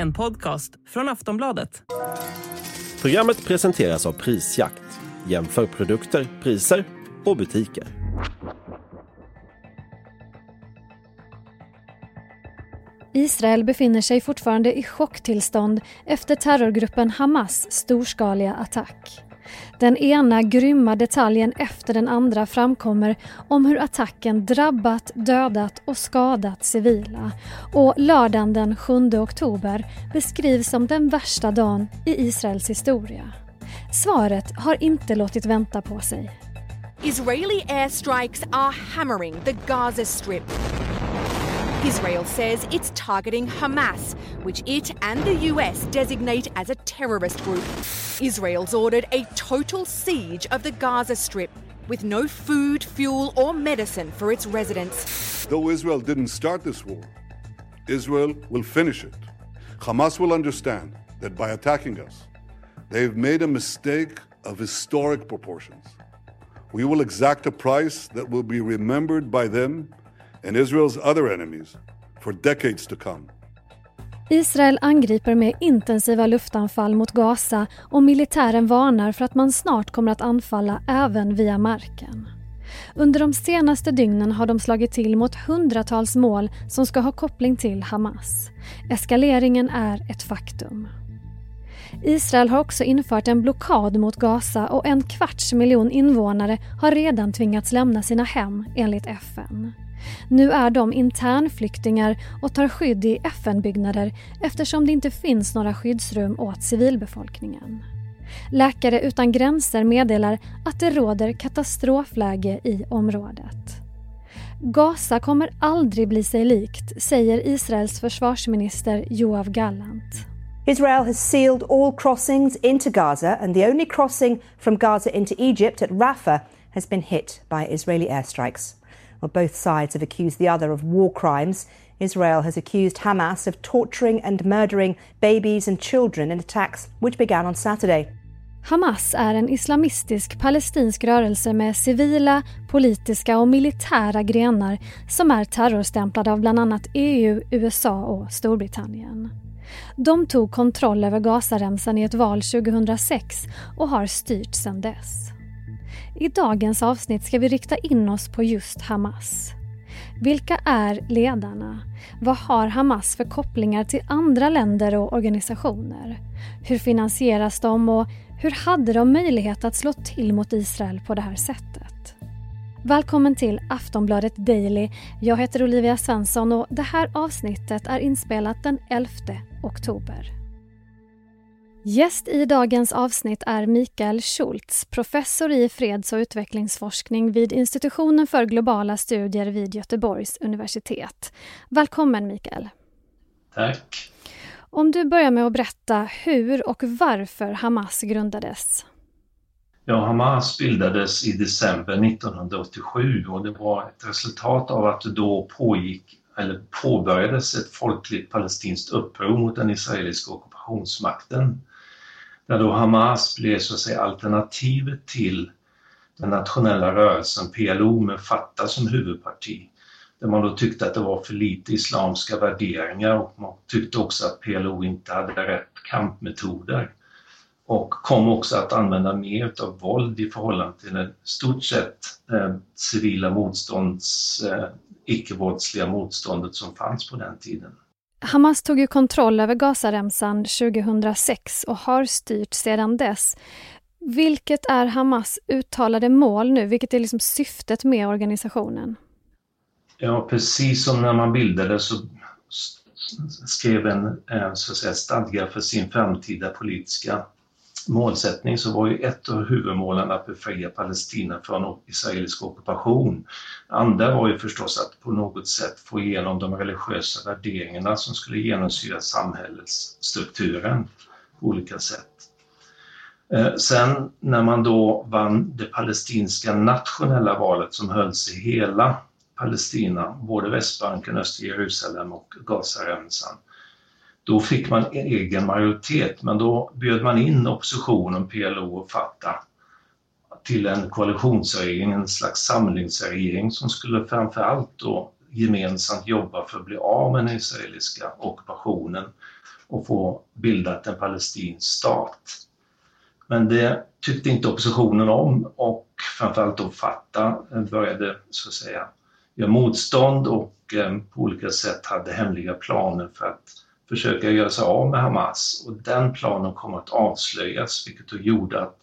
En podcast från Aftonbladet. Programmet presenteras av Prisjakt. Jämför produkter, priser och butiker. Israel befinner sig fortfarande i chocktillstånd efter terrorgruppen Hamas storskaliga attack. Den ena grymma detaljen efter den andra framkommer om hur attacken drabbat, dödat och skadat civila. Och lördagen den 7 oktober beskrivs som den värsta dagen i Israels historia. Svaret har inte låtit vänta på sig. Israeli airstrikes are hammering the Gaza Strip. Israel says it's targeting Hamas, which it and the US designate as a terrorist group. Israel's ordered a total siege of the Gaza Strip with no food, fuel, or medicine for its residents. Though Israel didn't start this war, Israel will finish it. Hamas will understand that by attacking us, they've made a mistake of historic proportions. We will exact a price that will be remembered by them and Israel's other enemies for decades to come. Israel angriper med intensiva luftanfall mot Gaza och militären varnar för att man snart kommer att anfalla även via marken. Under de senaste dygnen har de slagit till mot hundratals mål som ska ha koppling till Hamas. Eskaleringen är ett faktum. Israel har också infört en blockad mot Gaza och en kvarts miljon invånare har redan tvingats lämna sina hem enligt FN. Nu är de internflyktingar och tar skydd i FN-byggnader eftersom det inte finns några skyddsrum åt civilbefolkningen. Läkare utan gränser meddelar att det råder katastrofläge i området. Gaza kommer aldrig bli sig likt, säger Israels försvarsminister Joav Gallant. Israel has sealed all crossings into Gaza, and the only crossing from Gaza into Egypt at Rafah has been hit by Israeli airstrikes. Well, both sides have accused the other of war crimes. Israel has accused Hamas of torturing and murdering babies and children in attacks which began on Saturday. Hamas är en islamistisk palestinsk rörelse med civila, politiska och militära grenar som är terrorstämplade av bland annat EU, USA och Storbritannien. De tog kontroll över Gazaremsan i ett val 2006 och har styrt sedan dess. I dagens avsnitt ska vi rikta in oss på just Hamas. Vilka är ledarna? Vad har Hamas för kopplingar till andra länder och organisationer? Hur finansieras de och hur hade de möjlighet att slå till mot Israel på det här sättet? Välkommen till Aftonbladet Daily. Jag heter Olivia Svensson och det här avsnittet är inspelat den 11 oktober. Gäst i dagens avsnitt är Mikael Schultz, professor i freds och utvecklingsforskning vid institutionen för globala studier vid Göteborgs universitet. Välkommen Mikael! Tack! Om du börjar med att berätta hur och varför Hamas grundades. Ja, Hamas bildades i december 1987 och det var ett resultat av att det då pågick eller påbörjades ett folkligt palestinskt uppror mot den israeliska ockupationsmakten där då Hamas blev så att säga alternativet till den nationella rörelsen PLO med Fatah som huvudparti. Där man då tyckte att det var för lite islamska värderingar och man tyckte också att PLO inte hade rätt kampmetoder. Och kom också att använda mer av våld i förhållande till det stort sett eh, civila motstånds, eh, icke-våldsliga motståndet som fanns på den tiden. Hamas tog ju kontroll över Gazaremsan 2006 och har styrt sedan dess. Vilket är Hamas uttalade mål nu? Vilket är liksom syftet med organisationen? Ja, precis som när man bildade så skrev en eh, så att säga, stadga för sin framtida politiska målsättning så var ju ett av huvudmålen att befria Palestina från israelisk ockupation. Andra var ju förstås att på något sätt få igenom de religiösa värderingarna som skulle genomsyra samhällsstrukturen på olika sätt. Eh, sen när man då vann det palestinska nationella valet som hölls i hela Palestina, både Västbanken, östra Jerusalem och Gazaremsan, då fick man egen majoritet, men då bjöd man in oppositionen, PLO och Fatah, till en koalitionsregering, en slags samlingsregering som skulle framförallt då gemensamt jobba för att bli av med den israeliska ockupationen och få bildat en palestinsk stat. Men det tyckte inte oppositionen om och framförallt då Fatah började så att säga göra motstånd och eh, på olika sätt hade hemliga planer för att försöka göra sig av med Hamas och den planen kom att avslöjas vilket då gjorde att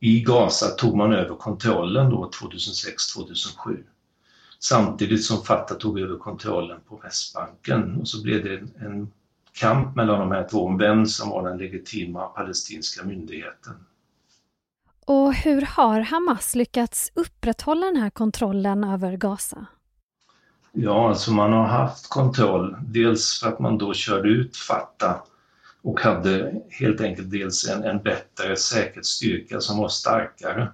i Gaza tog man över kontrollen då 2006-2007 samtidigt som Fatah tog över kontrollen på Västbanken och så blev det en kamp mellan de här två om vem som var den legitima palestinska myndigheten. Och hur har Hamas lyckats upprätthålla den här kontrollen över Gaza? Ja, alltså man har haft kontroll, dels för att man då körde ut Fatah och hade helt enkelt dels en, en bättre säkerhetsstyrka som var starkare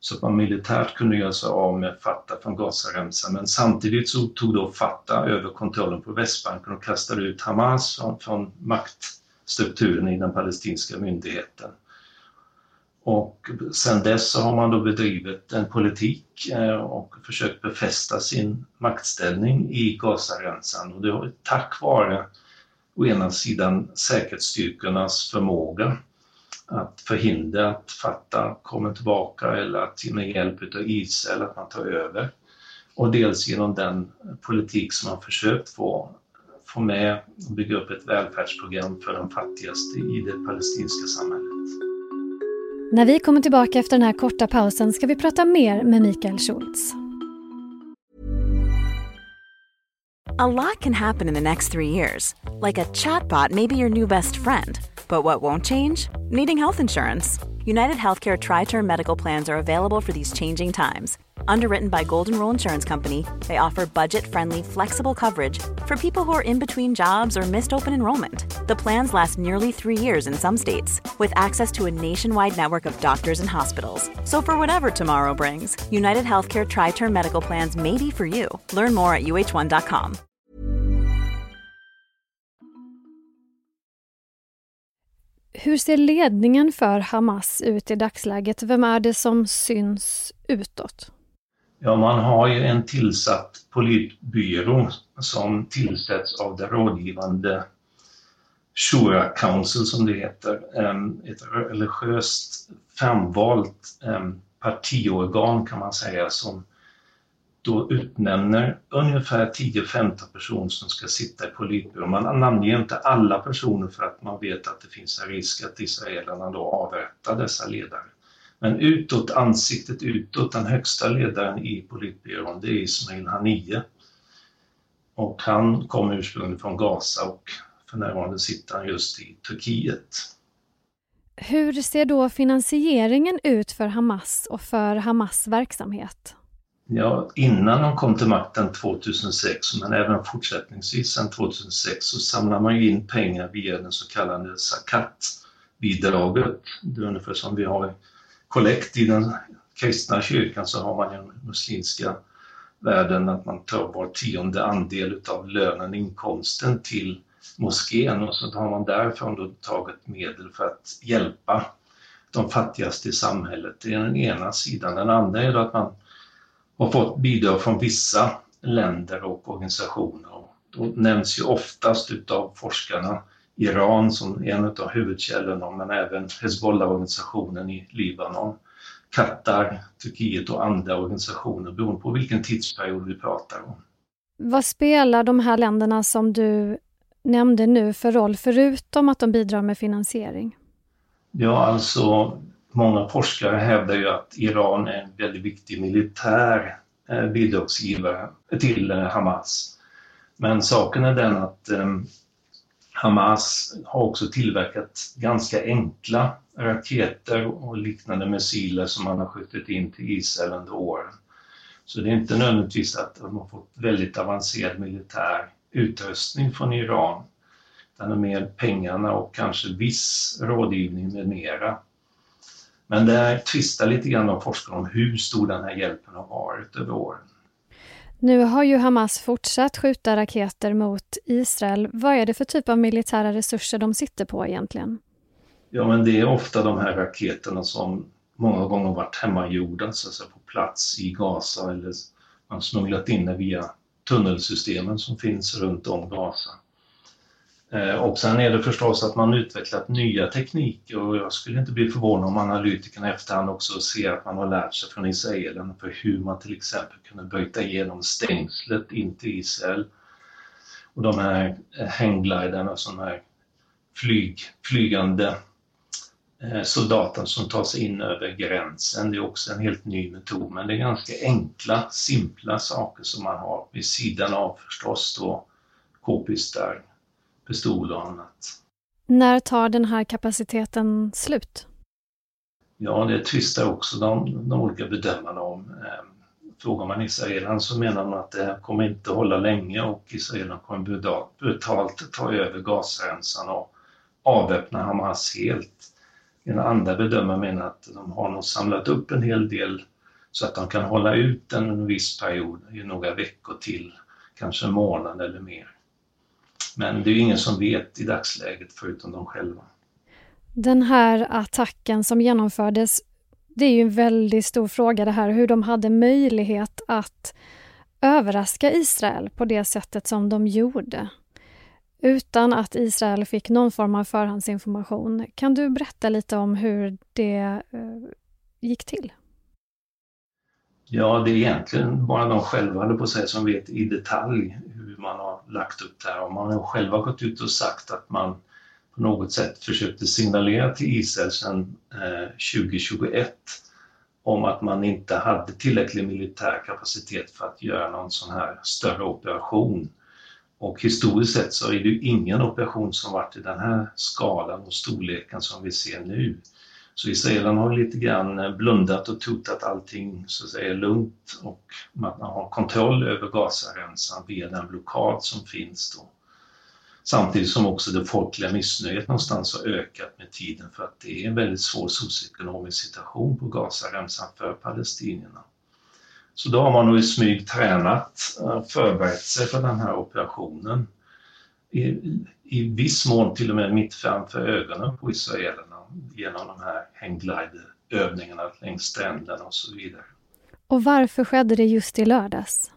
så att man militärt kunde göra sig av med Fatah från Gazaremsan. Men samtidigt så tog då Fatah över kontrollen på Västbanken och kastade ut Hamas från, från maktstrukturen i den palestinska myndigheten. Och sen dess så har man då bedrivit en politik eh, och försökt befästa sin maktställning i Gazaremsan och det har tack vare å ena sidan säkerhetsstyrkornas förmåga att förhindra att Fatah kommer tillbaka eller att med hjälp av Israel att man tar över. Och dels genom den politik som man försökt få, få med och bygga upp ett välfärdsprogram för de fattigaste i det palestinska samhället. När vi kommer tillbaka efter den här korta pausen ska vi prata mer med Mikael Schultz. A lot can happen in the next three years. Like a chatbot may be your new best friend. But what won't change? Needing health insurance. United Healthcare Tri Term Medical Plans are available for these changing times. Underwritten by Golden Rule Insurance Company, they offer budget friendly, flexible coverage for people who are in between jobs or missed open enrollment. The plans last nearly three years in some states, with access to a nationwide network of doctors and hospitals. So, for whatever tomorrow brings, United Healthcare Tri Term Medical Plans may be for you. Learn more at uh1.com. Hur ser ledningen för Hamas ut i dagsläget? Vem är det som syns utåt? Ja, man har ju en tillsatt politbyrå som tillsätts av det rådgivande Shura Council som det heter, ett religiöst framvalt partiorgan kan man säga som då utnämner ungefär 10-15 personer som ska sitta i politbyrån. Man namnger inte alla personer för att man vet att det finns en risk att israelerna då avrättar dessa ledare. Men utåt, ansiktet utåt, den högsta ledaren i politbyrån, det är Ismail Haniyeh. Och han kommer ursprungligen från Gaza och för närvarande sitter han just i Turkiet. Hur ser då finansieringen ut för Hamas och för Hamas verksamhet? Ja, innan de kom till makten 2006, men även fortsättningsvis sedan 2006, så samlar man ju in pengar via den så kallade zakat-bidraget. Det är ungefär som vi har kollekt i den kristna kyrkan så har man ju den muslimska världen att man tar var tionde andel av lönen, inkomsten till moskén och så har man därifrån då tagit medel för att hjälpa de fattigaste i samhället. Det är den ena sidan. Den andra är då att man har fått bidrag från vissa länder och organisationer. Då nämns ju oftast utav forskarna Iran som en av huvudkällorna, men även Hezbollah-organisationen i Libanon, Qatar, Turkiet och andra organisationer beroende på vilken tidsperiod vi pratar om. Vad spelar de här länderna som du nämnde nu för roll, förutom att de bidrar med finansiering? Ja, alltså många forskare hävdar ju att Iran är en väldigt viktig militär eh, bidragsgivare till eh, Hamas. Men saken är den att ehm, Hamas har också tillverkat ganska enkla raketer och liknande missiler som man har skjutit in till Israel under åren. Så det är inte nödvändigtvis att de har fått väldigt avancerad militär utrustning från Iran. Utan mer pengarna och kanske viss rådgivning med mera. Men det tvistar lite grann de forskarna om hur stor den här hjälpen har varit över åren. Nu har ju Hamas fortsatt skjuta raketer mot Israel. Vad är det för typ av militära resurser de sitter på egentligen? Ja, men det är ofta de här raketerna som många gånger varit hemmagjorda, så att säga, på plats i Gaza eller man smugglat in det via tunnelsystemen som finns runt om Gaza. Eh, och sen är det förstås att man utvecklat nya tekniker och jag skulle inte bli förvånad om analytikerna efterhand också ser att man har lärt sig från israelerna för hur man till exempel kunde bryta igenom stängslet in till Israel. Och de här eh, hanggliderna, de här flyg, flygande soldater soldaten som tar sig in över gränsen. Det är också en helt ny metod, men det är ganska enkla, simpla saker som man har vid sidan av förstås då k-pistar, pistoler och annat. När tar den här kapaciteten slut? Ja, det tvistar också de, de olika bedömarna om. Eh, frågar man israelerna så menar man att det kommer inte hålla länge och israelerna kommer brutalt ta över Gazaremsan och avväpna Hamas helt. En andra bedömare menar att de har nog samlat upp en hel del så att de kan hålla ut en viss period i några veckor till, kanske en månad eller mer. Men det är ingen som vet i dagsläget förutom de själva. Den här attacken som genomfördes, det är ju en väldigt stor fråga det här hur de hade möjlighet att överraska Israel på det sättet som de gjorde utan att Israel fick någon form av förhandsinformation. Kan du berätta lite om hur det eh, gick till? Ja, det är egentligen bara de själva, på sig som vet i detalj hur man lagt upp det här. Och man har själva gått ut och sagt att man på något sätt försökte signalera till Israel sedan eh, 2021 om att man inte hade tillräcklig militär kapacitet för att göra någon sån här större operation. Och historiskt sett så är det ju ingen operation som varit i den här skalan och storleken som vi ser nu. Så israelerna har lite grann eh, blundat och trott att allting så att säga är lugnt och man har kontroll över Gazaremsan via den blockad som finns då. Samtidigt som också det folkliga missnöjet någonstans har ökat med tiden för att det är en väldigt svår socioekonomisk situation på Gazaremsan för palestinierna. Så då har man nog i smyg tränat, eh, förberett sig för den här operationen. I, I viss mån till och med mitt framför ögonen på israelerna genom de här hänggliderövningarna längs stränderna och så vidare. Och varför skedde det just i lördags?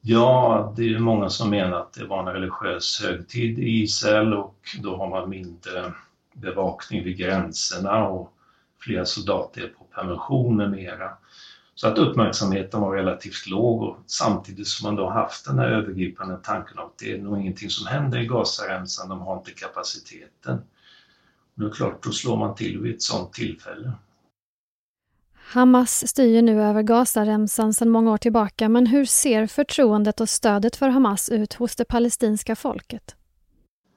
Ja, det är många som menar att det var en religiös högtid i Israel och då har man mindre bevakning vid gränserna och flera soldater är på permission med mera. Så att uppmärksamheten var relativt låg och samtidigt som man då haft den här övergripande tanken att det är nog ingenting som händer i Gazaremsan, de har inte kapaciteten. Det är klart, då slår man till vid ett sådant tillfälle. Hamas styr nu över Gazaremsan sedan många år tillbaka, men hur ser förtroendet och stödet för Hamas ut hos det palestinska folket?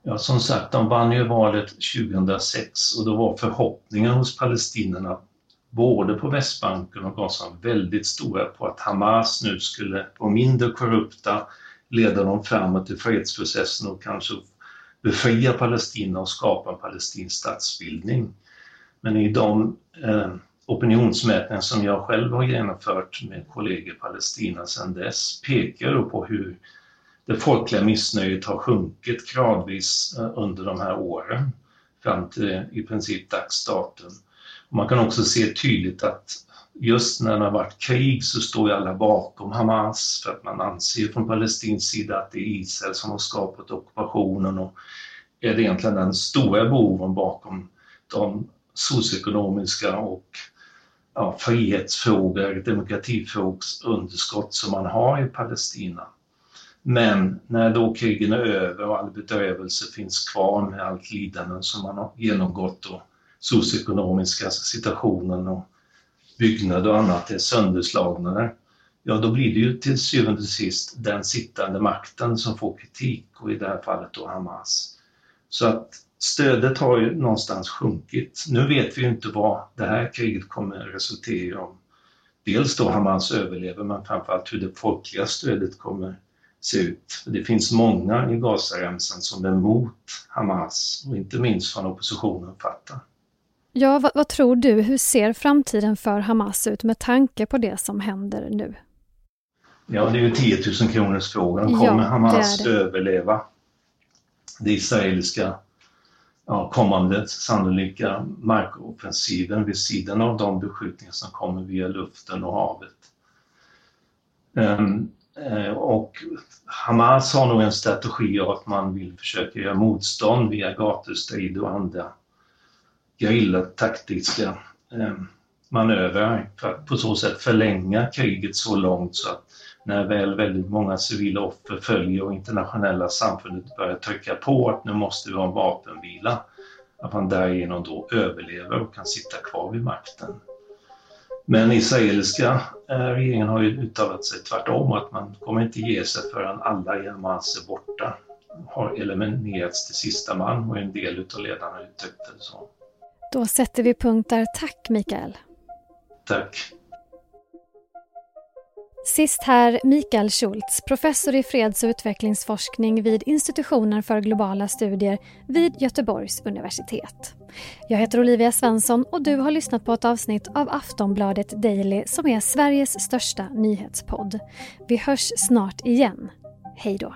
Ja, som sagt, de vann ju valet 2006 och då var förhoppningen hos palestinierna både på Västbanken och Gaza väldigt stora på att Hamas nu skulle vara mindre korrupta, leda dem framåt i fredsprocessen och kanske befria Palestina och skapa en palestinsk statsbildning. Men i de eh, opinionsmätningar som jag själv har genomfört med kollegor i Palestina sedan dess pekar då på hur det folkliga missnöjet har sjunkit gradvis eh, under de här åren fram till i princip dags datum. Man kan också se tydligt att just när det har varit krig så står ju alla bakom Hamas för att man anser från palestinsk sida att det är Israel som har skapat ockupationen och är det egentligen den stora boven bakom de socioekonomiska och ja, frihetsfrågor, demokratifrågors underskott som man har i Palestina. Men när då krigen är över och all bedrövelse finns kvar med allt lidande som man har genomgått och socioekonomiska situationen och byggnader och annat är sönderslagna där, ja då blir det ju till syvende och sist den sittande makten som får kritik och i det här fallet då Hamas. Så att stödet har ju någonstans sjunkit. Nu vet vi ju inte vad det här kriget kommer resultera i om dels då Hamas överlever men framförallt hur det folkliga stödet kommer se ut. Det finns många i Gazaremsan som är emot Hamas och inte minst från oppositionen Fatah. Ja, vad, vad, tror du? Hur ser framtiden för Hamas ut med tanke på det som händer nu? Ja, det är ju 10 000 kronors frågan. Kommer ja, Hamas det det. överleva det israeliska ja, kommande sannolika markoffensiven vid sidan av de beskjutningar som kommer via luften och havet? Um, Och Hamas har nog en strategi av att man vill försöka göra motstånd via gatustrid och andra gerillataktiska eh, manövrar för att på så sätt förlänga kriget så långt så att när väl väldigt många civila offer följer och internationella samfundet börjar trycka på att nu måste vi ha en vapenvila, att man därigenom då överlever och kan sitta kvar vid makten. Men israeliska eh, regeringen har ju uttalat sig tvärtom, att man kommer inte ge sig förrän alla i Hamas är borta, har eliminerats till sista man och en del av ledarna uttryckte det så. Då sätter vi punkt där. Tack Mikael. Tack. Sist här Mikael Schultz, professor i freds och utvecklingsforskning vid institutionen för globala studier vid Göteborgs universitet. Jag heter Olivia Svensson och du har lyssnat på ett avsnitt av Aftonbladet Daily som är Sveriges största nyhetspodd. Vi hörs snart igen. Hej då!